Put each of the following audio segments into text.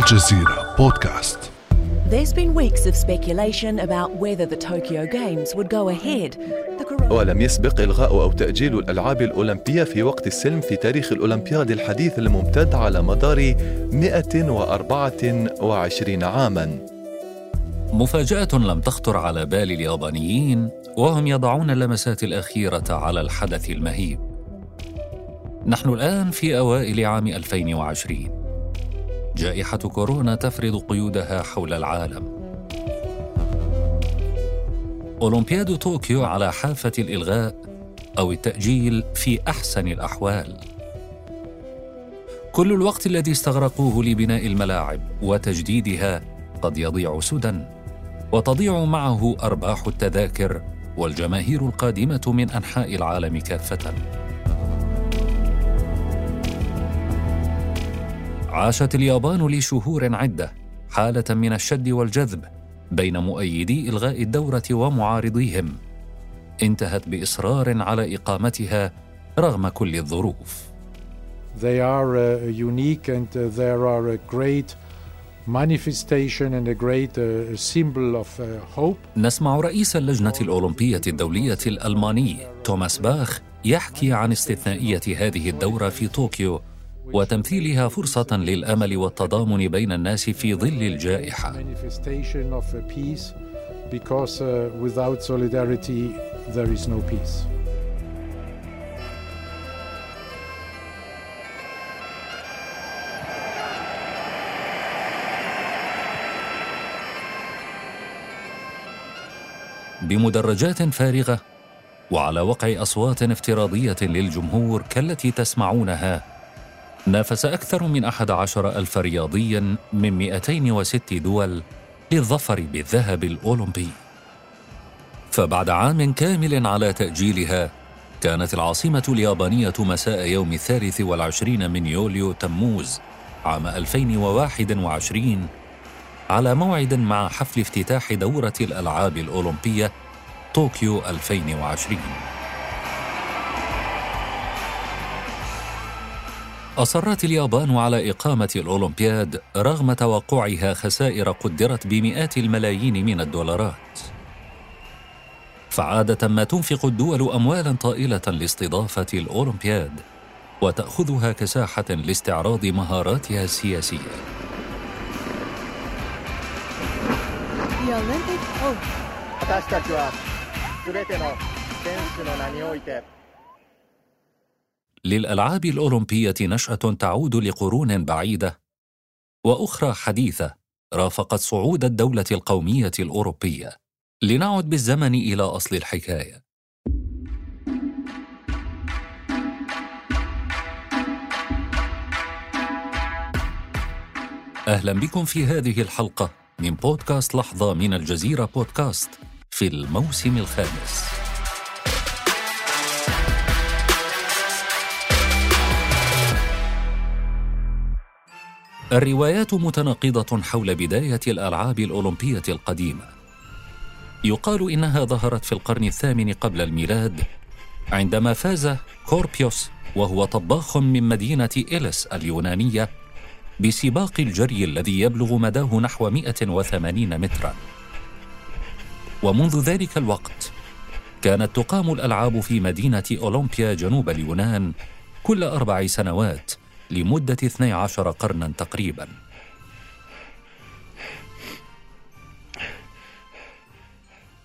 الجزيرة بودكاست There's been weeks of speculation about whether the Tokyo Games would go ahead. ولم يسبق إلغاء أو تأجيل الألعاب الأولمبية في وقت السلم في تاريخ الأولمبياد الحديث الممتد على مدار 124 عاماً مفاجأة لم تخطر على بال اليابانيين وهم يضعون اللمسات الأخيرة على الحدث المهيب. نحن الآن في أوائل عام 2020. جائحة كورونا تفرض قيودها حول العالم. أولمبياد طوكيو على حافة الإلغاء أو التأجيل في أحسن الأحوال. كل الوقت الذي استغرقوه لبناء الملاعب وتجديدها قد يضيع سدى وتضيع معه أرباح التذاكر والجماهير القادمة من أنحاء العالم كافة عاشت اليابان لشهور عدة حالة من الشد والجذب بين مؤيدي إلغاء الدورة ومعارضيهم انتهت بإصرار على إقامتها رغم كل الظروف They are uh, unique and uh, there are a great manifestation and a great uh, symbol of uh, hope. نسمع رئيس اللجنة الأولمبية الدولية الألماني توماس باخ يحكي عن استثنائية هذه الدورة في طوكيو وتمثيلها فرصة للأمل والتضامن بين الناس في ظل of uh, peace because uh, without solidarity there is no peace. بمدرجات فارغة وعلى وقع أصوات افتراضية للجمهور كالتي تسمعونها نافس أكثر من أحد عشر ألف رياضي من 206 دول للظفر بالذهب الأولمبي. فبعد عام كامل على تأجيلها كانت العاصمة اليابانية مساء يوم الثالث والعشرين من يوليو تموز عام 2021 على موعد مع حفل افتتاح دورة الألعاب الأولمبية طوكيو 2020 أصرت اليابان على إقامة الأولمبياد رغم توقعها خسائر قدرت بمئات الملايين من الدولارات. فعادة ما تنفق الدول أموالا طائلة لاستضافة الأولمبياد وتأخذها كساحة لاستعراض مهاراتها السياسية. 私 للألعاب الأولمبية نشأة تعود لقرون بعيدة. وأخرى حديثة رافقت صعود الدولة القومية الأوروبية. لنعد بالزمن إلى أصل الحكاية. أهلا بكم في هذه الحلقة من بودكاست لحظة من الجزيرة بودكاست في الموسم الخامس. الروايات متناقضة حول بداية الألعاب الأولمبية القديمة. يقال إنها ظهرت في القرن الثامن قبل الميلاد عندما فاز كوربيوس وهو طباخ من مدينة إليس اليونانية بسباق الجري الذي يبلغ مداه نحو 180 مترا. ومنذ ذلك الوقت كانت تقام الألعاب في مدينة أولمبيا جنوب اليونان كل أربع سنوات لمدة 12 قرنا تقريبا.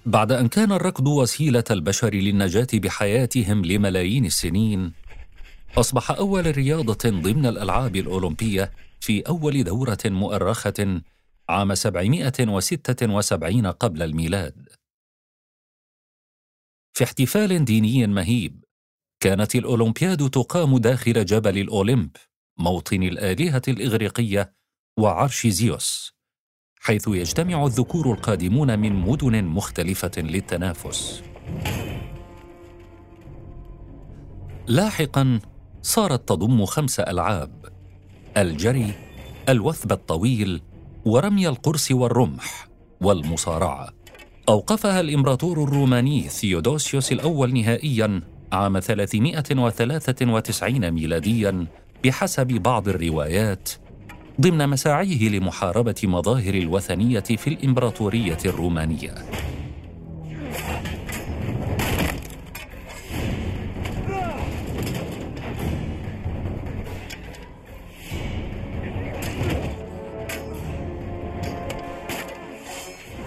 بعد أن كان الركض وسيلة البشر للنجاة بحياتهم لملايين السنين أصبح أول رياضة ضمن الألعاب الأولمبية في أول دورة مؤرخة عام 776 قبل الميلاد. في احتفال ديني مهيب كانت الأولمبياد تقام داخل جبل الأولمب. موطن الآلهة الإغريقية وعرش زيوس حيث يجتمع الذكور القادمون من مدن مختلفة للتنافس. لاحقا صارت تضم خمس ألعاب الجري الوثب الطويل ورمي القرص والرمح والمصارعة. أوقفها الإمبراطور الروماني ثيودوسيوس الأول نهائياً عام 393 ميلادياً بحسب بعض الروايات ضمن مساعيه لمحاربة مظاهر الوثنية في الإمبراطورية الرومانية.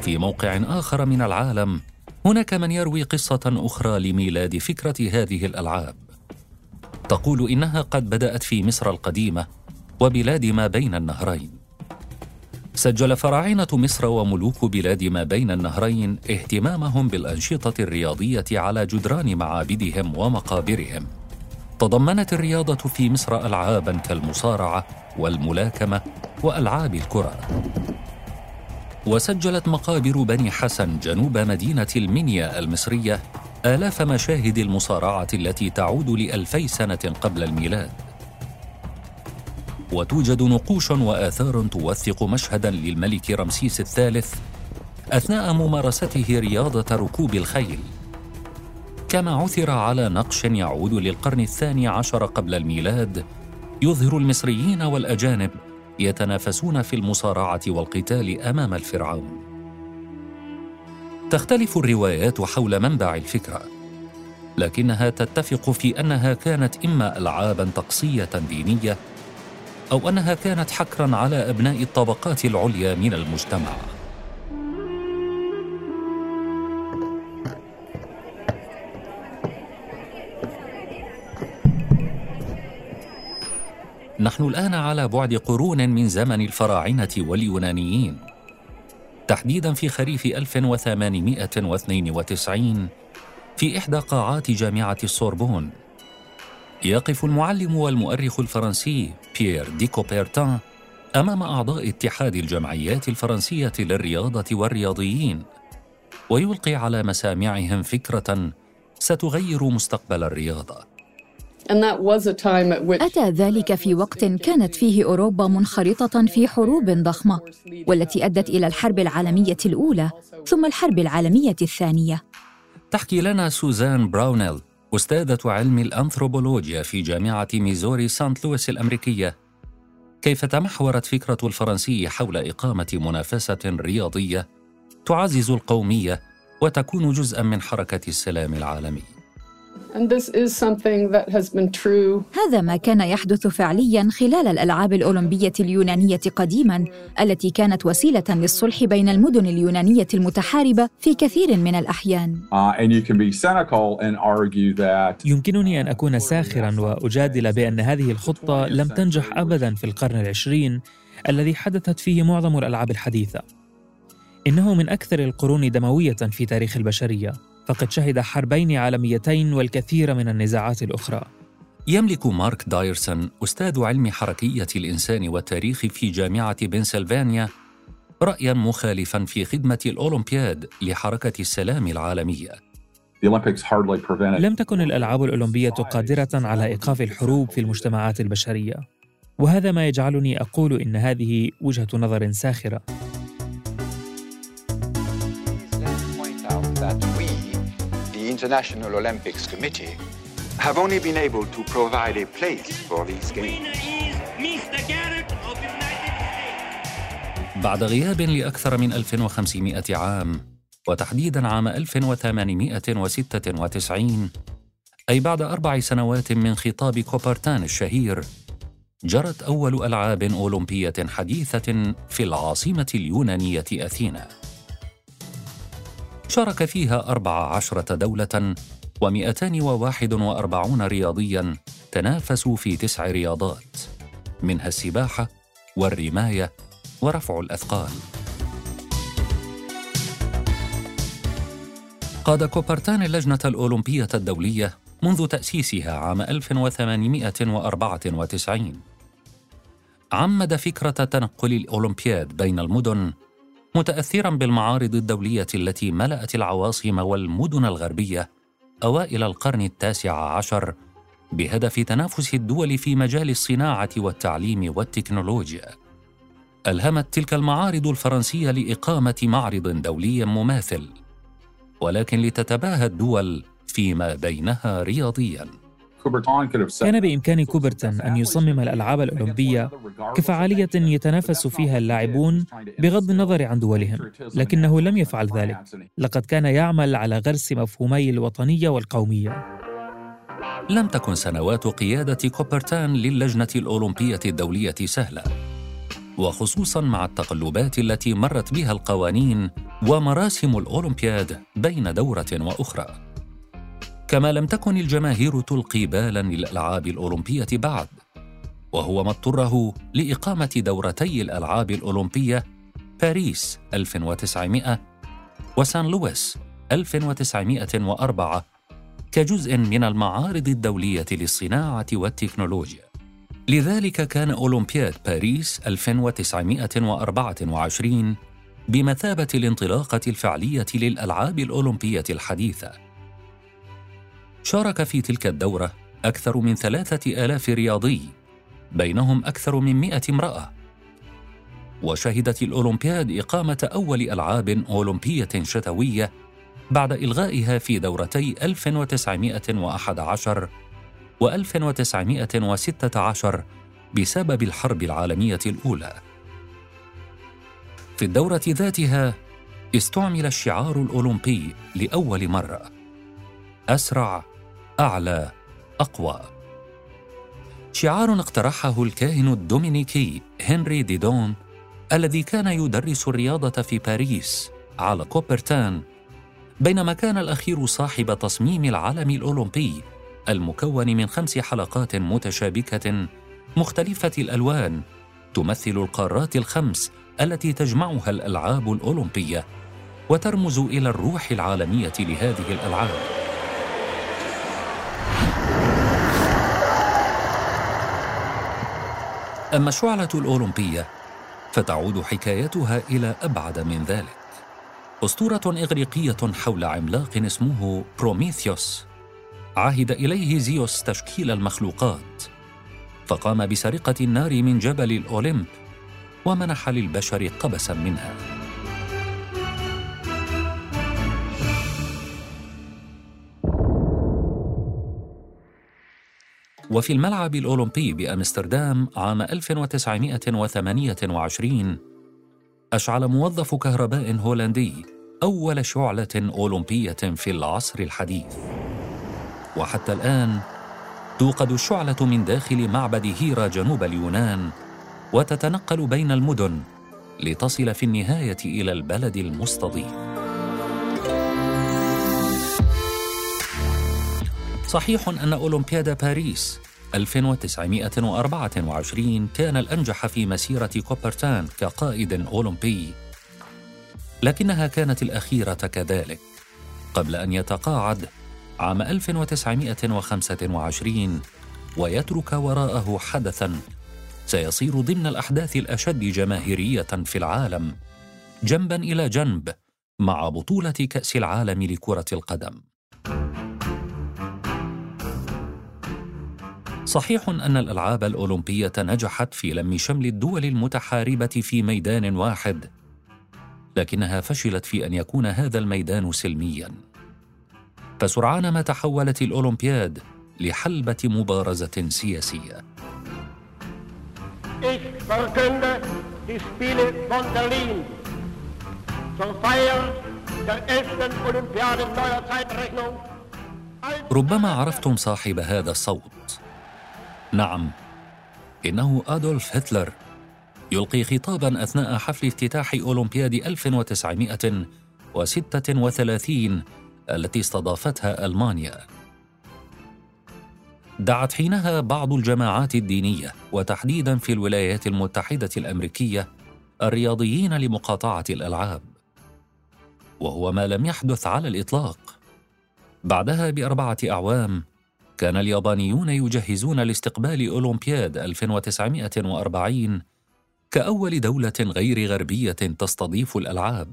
في موقع آخر من العالم هناك من يروي قصة أخرى لميلاد فكرة هذه الألعاب. تقول إنها قد بدأت في مصر القديمة وبلاد ما بين النهرين. سجل فراعنة مصر وملوك بلاد ما بين النهرين اهتمامهم بالأنشطة الرياضية على جدران معابدهم ومقابرهم. تضمنت الرياضة في مصر ألعابا كالمصارعة والملاكمة وألعاب الكرة. وسجلت مقابر بني حسن جنوب مدينة المنيا المصرية آلاف مشاهد المصارعة التي تعود لألفي سنة قبل الميلاد. وتوجد نقوش وآثار توثق مشهدا للملك رمسيس الثالث أثناء ممارسته رياضة ركوب الخيل. كما عثر على نقش يعود للقرن الثاني عشر قبل الميلاد يظهر المصريين والأجانب يتنافسون في المصارعة والقتال أمام الفرعون. تختلف الروايات حول منبع الفكرة لكنها تتفق في أنها كانت إما العابا طقسيه دينية أو أنها كانت حكرا على أبناء الطبقات العليا من المجتمع. نحن الآن على بعد قرون من زمن الفراعنة واليونانيين. تحديدا في خريف 1892 في إحدى قاعات جامعة السوربون. يقف المعلم والمؤرخ الفرنسي بيير دي كوبرتان أمام أعضاء اتحاد الجمعيات الفرنسية للرياضة والرياضيين ويلقي على مسامعهم فكرة ستغير مستقبل الرياضة. أتى ذلك في وقت كانت فيه أوروبا منخرطة في حروب ضخمة والتي أدت إلى الحرب العالمية الأولى ثم الحرب العالمية الثانية. تحكي لنا سوزان براونيل أستاذة علم الأنثروبولوجيا في جامعة ميزوري سانت لويس الأمريكية. كيف تمحورت فكرة الفرنسي حول إقامة منافسة رياضية تعزز القومية وتكون جزءا من حركة السلام العالمي؟ هذا ما كان يحدث فعليا خلال الألعاب الأولمبية اليونانية قديما التي كانت وسيلة للصلح بين المدن اليونانية المتحاربة في كثير من الأحيان. Uh, يمكنني أن أكون ساخرا وأجادل بأن هذه الخطة لم تنجح أبدا في القرن العشرين الذي حدثت فيه معظم الألعاب الحديثة. إنه من أكثر القرون دموية في تاريخ البشرية. فقد شهد حربين عالميتين والكثير من النزاعات الأخرى. يملك مارك دايرسون أستاذ علم حركية الإنسان والتاريخ في جامعة بنسلفانيا رأيا مخالفا في خدمة الأولمبياد لحركة السلام العالمية. لم تكن الألعاب الأولمبية قادرة على إيقاف الحروب في المجتمعات البشرية. وهذا ما يجعلني أقول إن هذه وجهة نظر ساخرة. International Olympics Committee have only been able to provide a place for these games. بعد غياب لأكثر من 1500 عام وتحديدا عام 1896 أي بعد أربع سنوات من خطاب كوبرتان الشهير جرت أول ألعاب أولمبية حديثة في العاصمة اليونانية أثينا شارك فيها أربع عشرة دولة ومئتان وواحد وأربعون رياضياً تنافسوا في تسع رياضات منها السباحة والرماية ورفع الأثقال. قاد كوبرتان اللجنة الأولمبية الدولية منذ تأسيسها عام 1894 عمد فكرة تنقل الأولمبياد بين المدن متاثرا بالمعارض الدولية التي ملأت العواصم والمدن الغربية أوائل القرن التاسع عشر بهدف تنافس الدول في مجال الصناعة والتعليم والتكنولوجيا. ألهمت تلك المعارض الفرنسية لإقامة معرض دولي مماثل ولكن لتتباهى الدول فيما بينها رياضيا. كان بإمكان كوبرتون أن يصمم الألعاب الأولمبية كفعالية يتنافس فيها اللاعبون بغض النظر عن دولهم لكنه لم يفعل ذلك. لقد كان يعمل على غرس مفهومي الوطنية والقومية. لم تكن سنوات قيادة كوبرتان للجنة الأولمبية الدولية سهلة. وخصوصا مع التقلبات التي مرت بها القوانين ومراسم الأولمبياد بين دورة وأخرى. كما لم تكن الجماهير تلقي بالا للألعاب الأولمبية بعد وهو ما اضطره لإقامة دورتي الألعاب الأولمبية باريس 1900 وسان لويس 1904 كجزء من المعارض الدولية للصناعة والتكنولوجيا لذلك كان أولمبياد باريس 1924 بمثابة الانطلاقة الفعلية للألعاب الأولمبية الحديثة. شارك في تلك الدورة أكثر من ثلاثة آلاف رياضي بينهم أكثر من مئة امرأة وشهدت الأولمبياد إقامة أول ألعاب أولمبية شتوية بعد إلغائها في دورتي 1911 و 1916 بسبب الحرب العالمية الأولى. في الدورة ذاتها استعمل الشعار الأولمبي لأول مرة: أسرع، أعلى، أقوى. شعار اقترحه الكاهن الدومينيكي هنري ديدون الذي كان يدرس الرياضة في باريس على كوبرتان بينما كان الأخير صاحب تصميم العلم الأولمبي المكون من خمس حلقات متشابكة مختلفة الألوان تمثل القارات الخمس التي تجمعها الألعاب الأولمبية وترمز إلى الروح العالمية لهذه الألعاب. أما الشعلة الأولمبية فتعود حكايتها إلى أبعد من ذلك. أسطورة إغريقية حول عملاق اسمه بروميثيوس عهد إليه زيوس تشكيل المخلوقات فقام بسرقة النار من جبل الأوليمب ومنح للبشر قبسا منها وفي الملعب الأولمبي بأمستردام عام 1928 أشعل موظف كهرباء هولندي أول شعلة أولمبية في العصر الحديث. وحتى الآن توقد الشعلة من داخل معبد هيرا جنوب اليونان وتتنقل بين المدن لتصل في النهاية إلى البلد المستضيف. صحيح أن أولمبياد باريس 1924 كان الأنجح في مسيرة كوبرتان كقائد أولمبي لكنها كانت الأخيرة كذلك قبل أن يتقاعد عام 1925 ويترك وراءه حدثا سيصير ضمن الأحداث الأشد جماهيرية في العالم جنبا إلى جنب مع بطولة كأس العالم لكرة القدم. صحيح أن الألعاب الأولمبية نجحت في لم شمل الدول المتحاربة في ميدان واحد، لكنها فشلت في أن يكون هذا الميدان سلمياً. فسرعان ما تحولت الأولمبياد لحلبة مبارزة سياسية. Ich verkünde die Spiele von Berlin zur Feier der 11. Olympiade neuer Zeitrechnung ربما عرفتم صاحب هذا الصوت. نعم، إنه أدولف هتلر. يلقي خطابا أثناء حفل افتتاح أولمبياد 1936 التي استضافتها ألمانيا. دعت حينها بعض الجماعات الدينية وتحديدا في الولايات المتحدة الأمريكية الرياضيين لمقاطعة الألعاب. وهو ما لم يحدث على الإطلاق. بعدها بأربعة أعوام كان اليابانيون يجهزون لاستقبال أولمبياد 1940 كأول دولة غير غربية تستضيف الألعاب.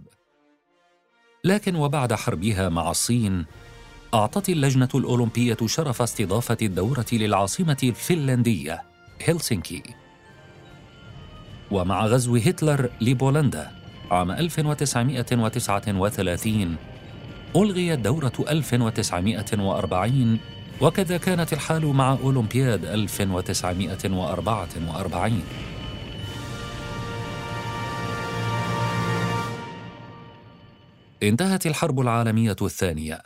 لكن وبعد حربها مع الصين أعطت اللجنة الأولمبية شرف استضافة الدورة للعاصمة الفنلندية هلسنكي. ومع غزو هتلر لبولندا عام 1939 ألغيت دورة 1940 وكذا كانت الحال مع أولمبياد 1944 انتهت الحرب العالمية الثانية.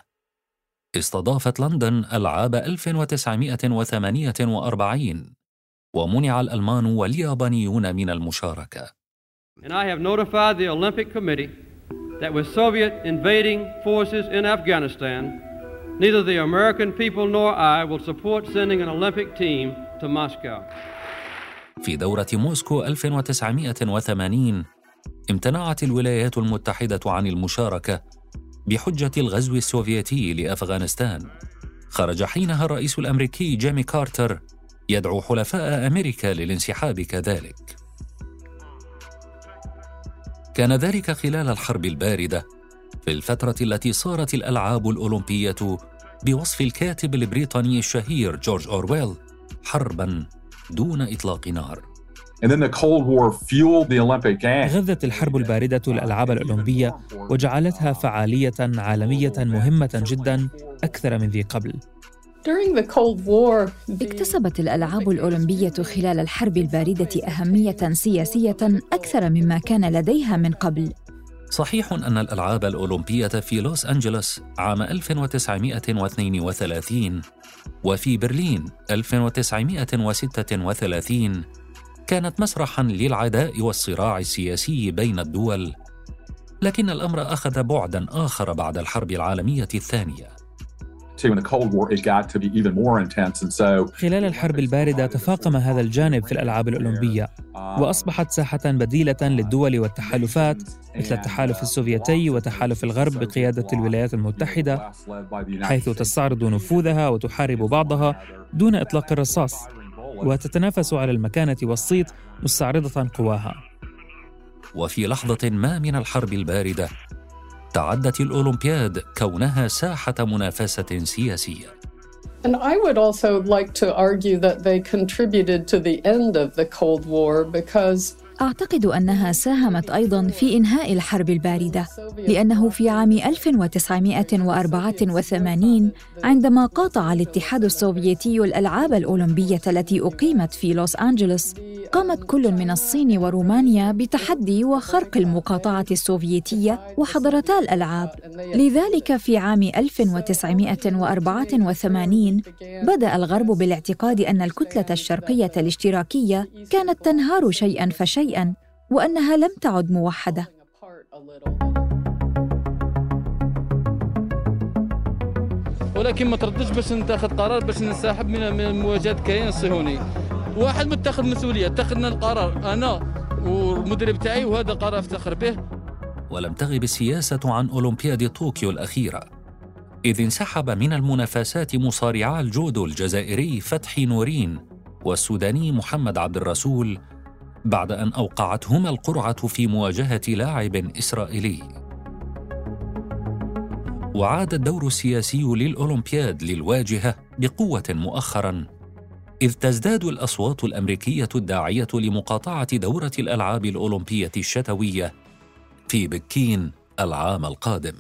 استضافت لندن ألعاب 1948 ومنع الألمان واليابانيون من المشاركة. And I have notified the Olympic Committee that with Soviet invading forces in Afghanistan, neither the American people nor I will support sending an Olympic team to Moscow. في دورة موسكو 1980 امتنعت الولايات المتحدة عن المشاركة بحجة الغزو السوفيتي لأفغانستان. خرج حينها الرئيس الأمريكي جيمي كارتر يدعو حلفاء أمريكا للانسحاب كذلك. كان ذلك خلال الحرب الباردة في الفترة التي صارت الألعاب الأولمبية بوصف الكاتب البريطاني الشهير جورج أورويل حربا دون إطلاق نار. غذت الحرب الباردة الألعاب الأولمبية وجعلتها فعالية عالمية مهمة جدا أكثر من ذي قبل. اكتسبت الألعاب الأولمبية خلال الحرب الباردة أهمية سياسية أكثر مما كان لديها من قبل. صحيح أن الألعاب الأولمبية في لوس أنجلوس عام 1932 وفي برلين 1936 كانت مسرحا للعداء والصراع السياسي بين الدول لكن الأمر أخذ بعدا آخر بعد الحرب العالمية الثانية. خلال الحرب الباردة تفاقم هذا الجانب في الألعاب الأولمبية وأصبحت ساحة بديلة للدول والتحالفات مثل التحالف السوفيتي وتحالف الغرب بقيادة الولايات المتحدة حيث تستعرض نفوذها وتحارب بعضها دون إطلاق الرصاص وتتنافس على المكانة والصيت مستعرضة قواها. وفي لحظة ما من الحرب الباردة تعدت الأولمبياد كونها ساحة منافسة سياسية And I would also like to argue that they contributed to the end of the Cold War because أعتقد أنها ساهمت أيضا في إنهاء الحرب الباردة لأنه في عام 1984 عندما قاطع الاتحاد السوفيتي الألعاب الأولمبية التي أقيمت في لوس أنجلوس قامت كل من الصين ورومانيا بتحدي وخرق المقاطعة السوفيتية وحضرتا الألعاب. لذلك في عام 1984 بدأ الغرب بالاعتقاد أن الكتلة الشرقية الاشتراكية كانت تنهار شيئا فشيئا. وأنها لم تعد موحدة. ولكن ما تردش باش نتاخذ قرار باش ننسحب من مواجهة الكيان الصهيوني. واحد متخذ مسؤولية اتخذنا القرار أنا والمدرب تاعي وهذا قرار افتخر به. ولم تغب السياسة عن أولمبياد طوكيو الأخيرة إذ انسحب من المنافسات مصارعا الجودو الجزائري فتحي نورين والسوداني محمد عبد الرسول بعد أن أوقعتهما القرعة في مواجهة لاعب إسرائيلي وعاد الدور السياسي للأولمبياد للواجهة بقوة مؤخرا إذ تزداد الأصوات الأمريكية الداعية لمقاطعة دورة الألعاب الأولمبية الشتوية في بكين العام القادم.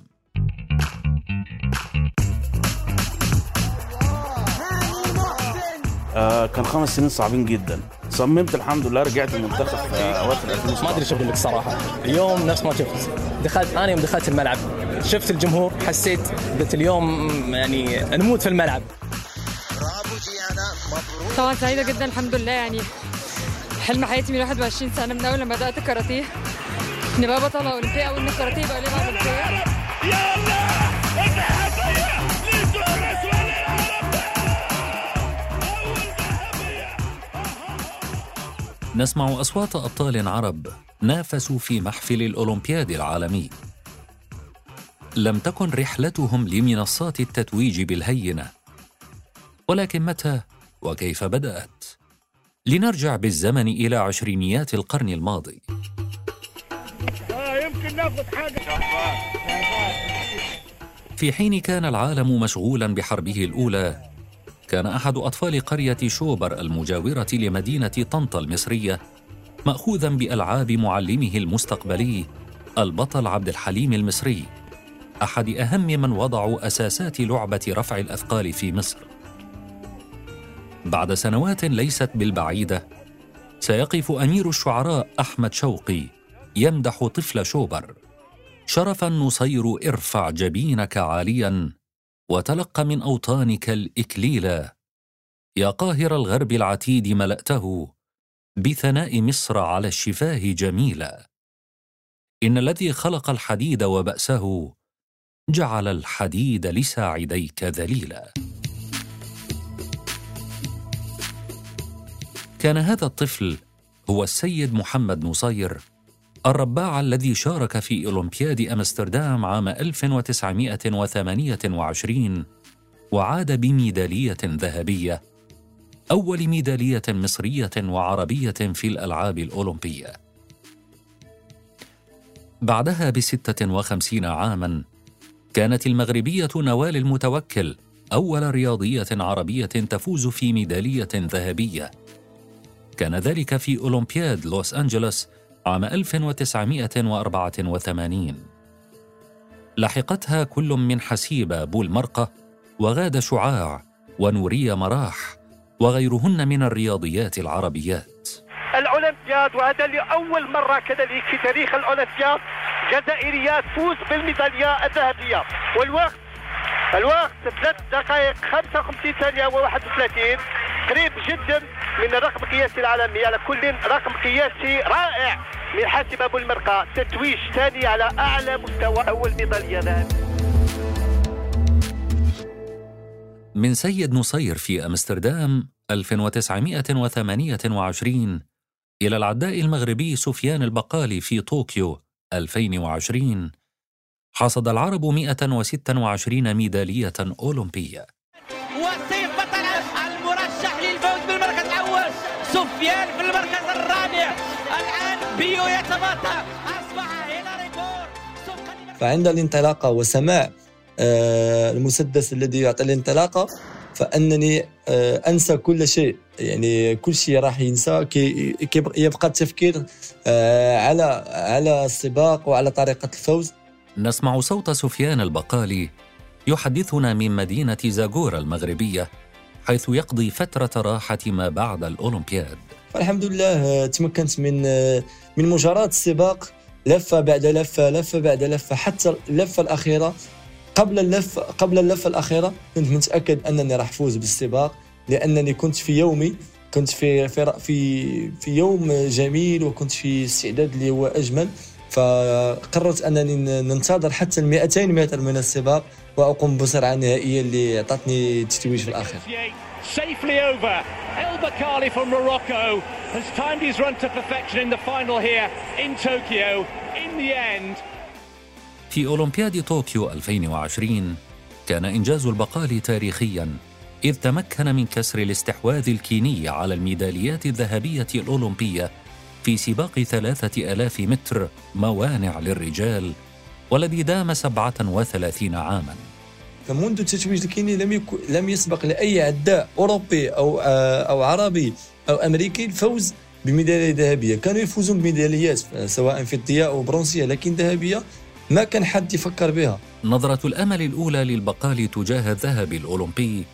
آه كان خمس سنين صعبين جدا. صممت الحمد لله رجعت المنتخب في اواخر 2017 ما أدري شو أقول لك صراحة. اليوم نفس ما شفت. دخلت أنا يوم دخلت الملعب شفت الجمهور حسيت قلت اليوم يعني نموت في الملعب. طبعا سعيدة جدا الحمد لله. يعني حلم حياتي من 21 سنة من أول لما بدأت الكاراتيه نبقى بطله أولمبية أو ان الكاراتيه يبقى ليه اولمبيه يلا نسمع أصوات أبطال عرب نافسوا في محفل الأولمبياد العالمي. لم تكن رحلتهم لمنصات التتويج بالهينة. ولكن متى وكيف بدأت؟ لنرجع بالزمن إلى عشرينيات القرن الماضي. يمكن ناخذ حاجة في حين كان العالم مشغولا بحربه الأولى كان أحد أطفال قرية شوبر المجاورة لمدينة طنطا المصرية ماخوذا بألعاب معلمه المستقبلي البطل عبد الحليم المصري أحد أهم من وضعوا أساسات لعبة رفع الأثقال في مصر. بعد سنوات ليست بالبعيدة سيقف أمير الشعراء أحمد شوقي يمدح طفل شوبر شرفا نصير ارفع جبينك عاليا وتلق من أوطانك الإكليلا يا قاهر الغرب العتيد ملأته بثناء مصر على الشفاه جميلا إن الذي خلق الحديد وبأسه جعل الحديد لساعديك ذليلا كان هذا الطفل هو السيد محمد نصير الرباع الذي شارك في أولمبياد أمستردام عام 1928 وعاد بميدالية ذهبية أول ميدالية مصرية وعربية في الألعاب الأولمبية. بعدها بستة وخمسين عاماً كانت المغربية نوال المتوكل أول رياضية عربية تفوز في ميدالية ذهبية. كان ذلك في أولمبياد لوس أنجلوس عام 1984 لحقتها كل من حسيبة بولمرقة وغاد شعاع ونورية مراح وغيرهن من الرياضيات العربيات. الأولمبياد وهذا لأول مرة كذلك في تاريخ الأولمبياد جزائرية تفوز بالميدالية الذهبية. والوقت الوقت 3 دقائق 55 ثانية و31 قريب جدا من الرقم القياسي العالمي. على كل رقم قياسي رائع من حاسب أبو المرقى. تتويج ثاني على أعلى مستوى أول ميداليه ذهبيه من سيد نصير في أمستردام 1928 إلى العداء المغربي سفيان البقالي في طوكيو 2020 حصد العرب 126 ميدالية أولمبية. سفيان في المركز الرابع. الآن بيو يتباطأ أصبح هيلاري بور فعند الانطلاقة وسماع آه، المسدس الذي يعطي الانطلاقة فأنني آه، أنسى كل شيء. يعني كل شيء راح ينسى. كي يبقى التفكير آه، على على السباق وعلى طريقة الفوز. نسمع صوت سفيان البقالي يحدثنا من مدينة زاغورا المغربية. حيث يقضي فترة راحة ما بعد الأولمبياد. الحمد لله آه، تمكنت من من مجرد السباق لفة بعد لفة لفة بعد لفة حتى اللفة الأخيرة قبل اللفه قبل اللفة الأخيرة كنت متأكد أنني راح أفوز بالسباق لأنني كنت في يومي كنت في في في, في يوم جميل وكنت في استعداد اللي هو اجمل فقررت أنني ننتظر حتى ال 200 متر من السباق وأقوم بسرعة نهائيه اللي اعطتني التتويج في الأخير Safely over. El Bakali from Morocco has timed his run to perfection in the final here in Tokyo. In the end, في أولمبياد طوكيو 2020 كان إنجاز البقال تاريخياً إذ تمكن من كسر الاستحواذ الكيني على الميداليات الذهبية الأولمبية في سباق ثلاثة ألاف متر موانع للرجال والذي دام 37 عاماً. فمنذ التتويج الكيني لم يكن لم يسبق لأي عداء أوروبي أو أو عربي أو أمريكي الفوز بميدالية ذهبية. كانوا يفوزون بميداليات سواء فضيه أو برونزية لكن ذهبية ما كان حد يفكر بها. نظرة الأمل الأولى للبقال تجاه الذهب الأولمبي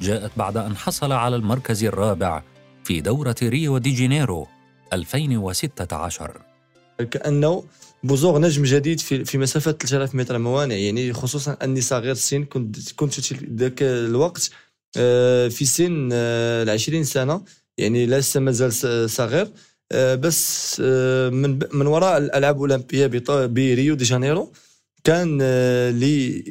جاءت بعد أن حصل على المركز الرابع في دورة ريو دي جينيرو 2016 كأنه بزوغ نجم جديد في في مسافة 3000 متر. موانع يعني خصوصا أني صغير السن كنت كنت ذاك الوقت آه، في سن ال 20 سنة. يعني لسه مازال صغير. آه، بس آه، من من وراء الألعاب الأولمبية بريو دي جانيرو كان آه، لي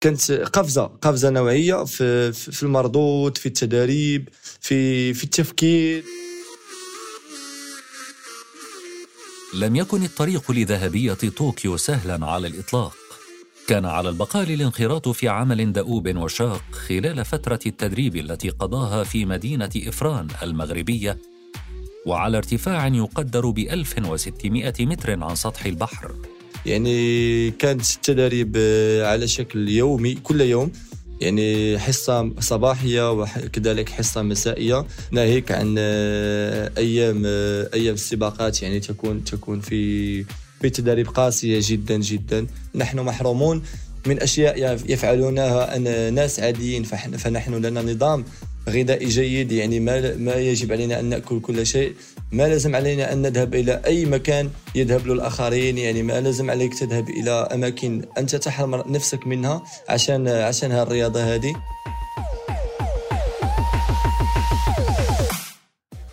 كانت قفزة قفزة نوعية في في المردود في التدريب في في التفكير. لم يكن الطريق لذهبية طوكيو سهلا على الإطلاق. كان على البقال الانخراط في عمل دؤوب وشاق خلال فترة التدريب التي قضاها في مدينة إفران المغربية وعلى ارتفاع يقدر ب 1600 متر عن سطح البحر. يعني كانت التدريب على شكل يومي كل يوم يعني حصة صباحية وكذلك حصة مسائية. ناهيك عن أيام أيام السباقات يعني تكون تكون في في تدريب قاسية جدا جدا. نحن محرومون من أشياء يفعلونها ناس عاديين فنحن لنا نظام غذائي جيد يعني ما ما يجب علينا أن نأكل كل شيء. ما لازم علينا أن نذهب إلى أي مكان يذهب له الاخرين يعني ما لازم عليك تذهب إلى أماكن أنت تحرم نفسك منها عشان عشان هالرياضة هذه.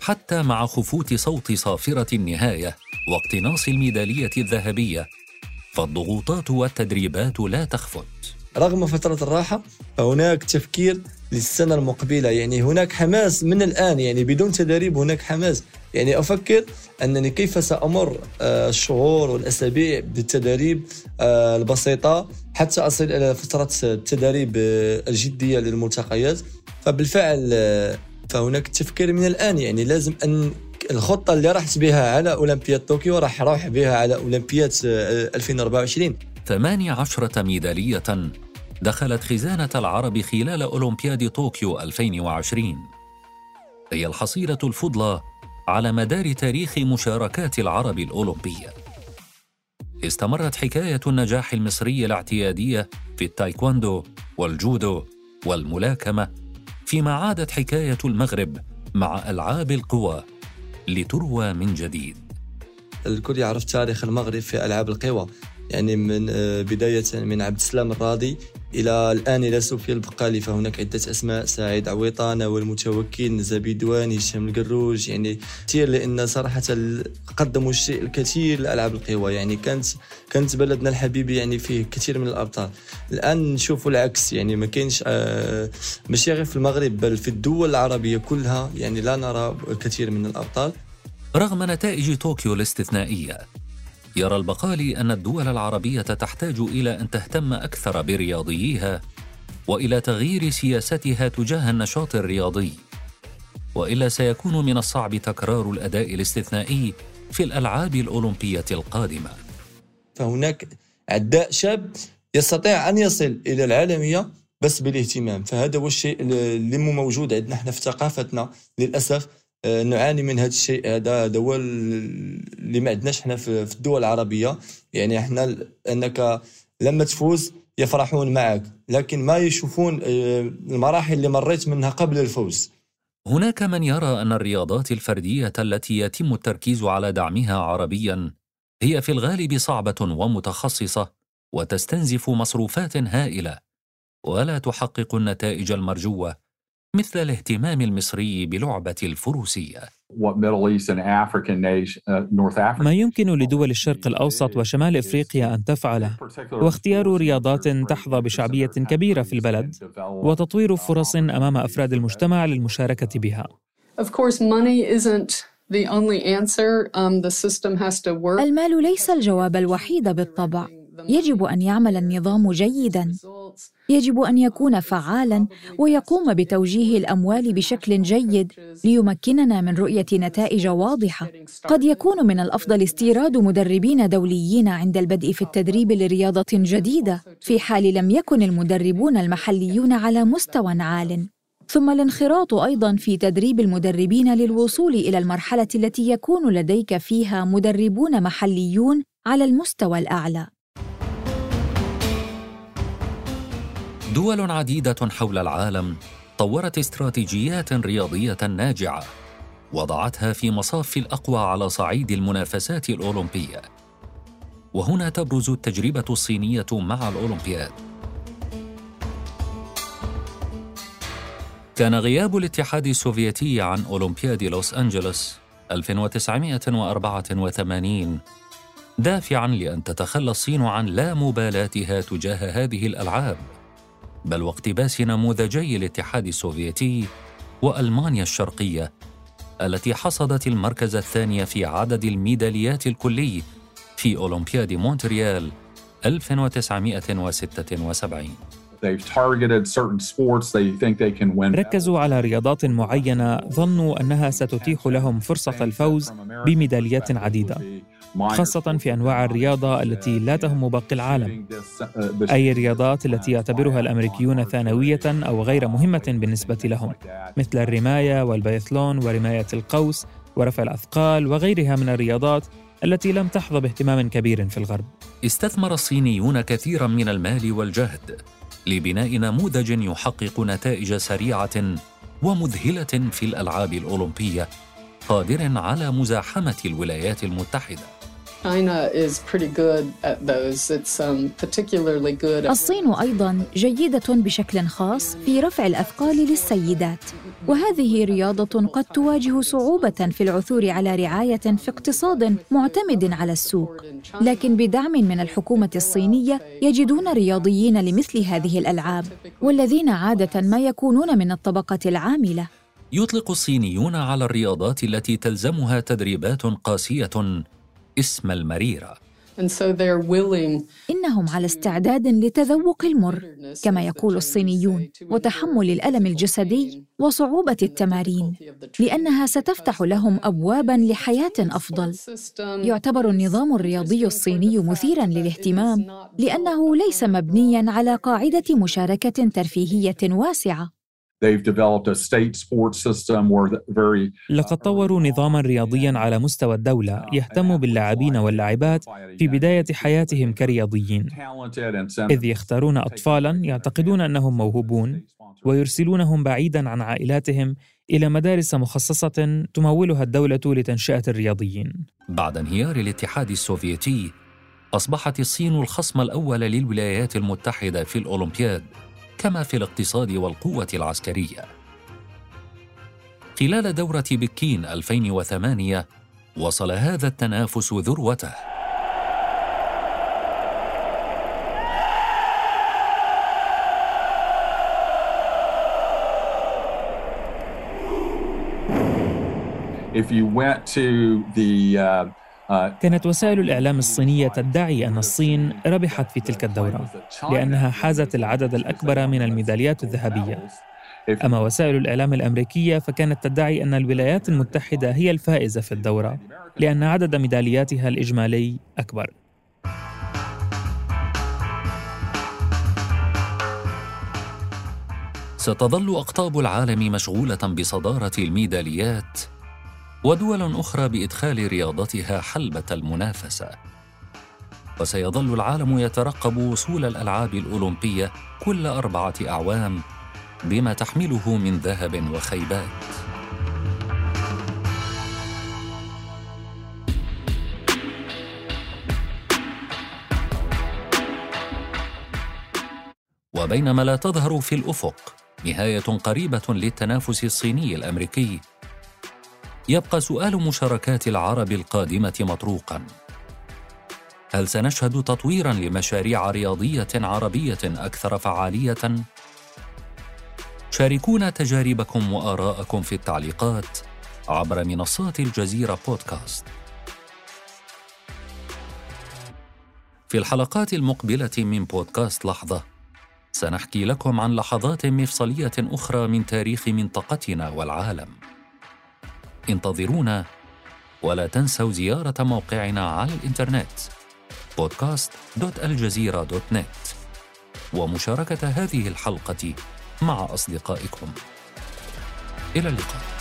حتى مع خفوت صوت صافرة النهاية واقتناص الميدالية الذهبية فالضغوطات والتدريبات لا تخفت. رغم فترة الراحة فهناك تفكير للسنة المقبلة. يعني هناك حماس من الآن يعني بدون تدريب هناك حماس. يعني أفكر أنني كيف سأمر آه، الشهور والأسابيع بالتدريب آه، البسيطة حتى أصل إلى فترة التدريب آه، الجدية للملتقيات فبالفعل فهناك تفكير من الآن. يعني لازم أن الخطة اللي رحت بها على أولمبياد طوكيو راح أروح بها على أولمبياد 2024 18 ميدالية دخلت خزانة العرب خلال أولمبياد طوكيو 2020 هي الحصيلة الفضلى على مدار تاريخ مشاركات العرب الأولمبية. استمرت حكاية النجاح المصري الاعتيادية في التايكوندو والجودو والملاكمة فيما عادت حكاية المغرب مع ألعاب القوى لتروى من جديد. الكل يعرف تاريخ المغرب في ألعاب القوى يعني من آه، بداية من عبد السلام الراضي إلى الآن إلى سفيان البقالي فهناك عدة أسماء سعيد عويطانة والمتوكل زبيدوان هشام القروج. يعني كثير لأن صراحة قدموا الشيء الكثير لألعاب القوى. يعني كانت كانت بلدنا الحبيب يعني فيه كثير من الأبطال. الآن نشوف العكس. يعني ما كاينش آه ماشي غير في المغرب بل في الدول العربية كلها يعني لا نرى الكثير من الأبطال. رغم نتائج طوكيو الاستثنائية يرى البقالي أن الدول العربية تحتاج إلى أن تهتم أكثر برياضييها وإلى تغيير سياستها تجاه النشاط الرياضي. وإلا سيكون من الصعب تكرار الأداء الاستثنائي في الألعاب الأولمبية القادمة. فهناك عداء شاب يستطيع أن يصل إلى العالمية بس بالاهتمام فهذا هو الشيء اللي مو موجود عندنا إحنا في ثقافتنا للأسف. نعاني من هذا الشيء. هذا هذا هو اللي ما عندناش إحنا في الدول العربية. يعني إحنا أنك لما تفوز يفرحون معك لكن ما يشوفون آه، المراحل اللي مريت منها قبل الفوز. هناك من يرى أن الرياضات الفردية التي يتم التركيز على دعمها عربيا هي في الغالب صعبة ومتخصصة وتستنزف مصروفات هائلة ولا تحقق النتائج المرجوة. مثل الاهتمام المصري بلعبة الفروسية. Uh, ما يمكن لدول الشرق الأوسط وشمال إفريقيا أن تفعله هو اختيار رياضات تحظى بشعبية كبيرة في البلد وتطوير فرص أمام أفراد المجتمع للمشاركة بها. Um, المال ليس الجواب الوحيد بالطبع. يجب أن يعمل النظام جيدا. يجب أن يكون فعالا ويقوم بتوجيه الأموال بشكل جيد ليمكننا من رؤية نتائج واضحة. قد يكون من الأفضل استيراد مدربين دوليين عند البدء في التدريب لرياضة جديدة في حال لم يكن المدربون المحليون على مستوى عال. ثم الانخراط أيضا في تدريب المدربين للوصول إلى المرحلة التي يكون لديك فيها مدربون محليون على المستوى الأعلى. دول عديدة حول العالم طورت استراتيجيات رياضية ناجعة وضعتها في مصاف الأقوى على صعيد المنافسات الأولمبية. وهنا تبرز التجربة الصينية مع الأولمبياد. كان غياب الاتحاد السوفيتي عن أولمبياد لوس أنجلوس 1984 دافعا لأن تتخلى الصين عن لا مبالاتها تجاه هذه الألعاب. بل واقتباس نموذجي الاتحاد السوفيتي وألمانيا الشرقية التي حصدت المركز الثاني في عدد الميداليات الكلي في أولمبياد مونتريال 1976 ركزوا على رياضات معينة ظنوا أنها ستتيح لهم فرصة الفوز بميداليات عديدة. خاصة في أنواع الرياضة التي لا تهم باقي العالم أي الرياضات التي يعتبرها الأمريكيون ثانوية أو غير مهمة بالنسبة لهم مثل الرماية والبيثلون ورماية القوس ورفع الأثقال وغيرها من الرياضات التي لم تحظى باهتمام كبير في الغرب. استثمر الصينيون كثيرا من المال والجهد لبناء نموذج يحقق نتائج سريعة ومذهلة في الألعاب الأولمبية قادر على مزاحمة الولايات المتحدة. الصين أيضا جيدة بشكل خاص في رفع الأثقال للسيدات. وهذه رياضة قد تواجه صعوبة في العثور على رعاية في اقتصاد معتمد على السوق. لكن بدعم من الحكومة الصينية يجدون رياضيين لمثل هذه الألعاب والذين عادة ما يكونون من الطبقة العاملة. يطلق الصينيون على الرياضات التي تلزمها تدريبات قاسية اسم المريرة. إنهم على استعداد لتذوق المر كما يقول الصينيون وتحمل الألم الجسدي وصعوبة التمارين لأنها ستفتح لهم أبوابا لحياة أفضل. يعتبر النظام الرياضي الصيني مثيرا للاهتمام لأنه ليس مبنيا على قاعدة مشاركة ترفيهية واسعة. لقد طوروا نظاما رياضيا على مستوى الدولة يهتم باللاعبين واللاعبات في بداية حياتهم كرياضيين. إذ يختارون أطفالا يعتقدون أنهم موهوبون ويرسلونهم بعيدا عن عائلاتهم إلى مدارس مخصصة تمولها الدولة لتنشئة الرياضيين. بعد انهيار الاتحاد السوفيتي أصبحت الصين الخصم الأول للولايات المتحدة في الأولمبياد. كما في الاقتصاد والقوة العسكرية. خلال دورة بكين 2008 وصل هذا التنافس ذروته. If you went to the uh, كانت وسائل الإعلام الصينية تدعي أن الصين ربحت في تلك الدورة لأنها حازت العدد الأكبر من الميداليات الذهبية. أما وسائل الإعلام الأمريكية فكانت تدعي أن الولايات المتحدة هي الفائزة في الدورة لأن عدد ميدالياتها الإجمالي أكبر. ستظل أقطاب العالم مشغولة بصدارة الميداليات ودول أخرى بإدخال رياضتها حلبة المنافسة. وسيظل العالم يترقب وصول الألعاب الأولمبية كل أربعة أعوام بما تحمله من ذهب وخيبات. وبينما لا تظهر في الأفق نهاية قريبة للتنافس الصيني الأمريكي يبقى سؤال مشاركات العرب القادمة مطروقا. هل سنشهد تطويرا لمشاريع رياضية عربية أكثر فعالية؟ شاركونا تجاربكم وآراءكم في التعليقات عبر منصات الجزيرة بودكاست. في الحلقات المقبلة من بودكاست لحظة سنحكي لكم عن لحظات مفصلية أخرى من تاريخ منطقتنا والعالم. انتظرونا ولا تنسوا زيارة موقعنا على الإنترنت podcast.aljazeera.net ومشاركة هذه الحلقة مع أصدقائكم. إلى اللقاء.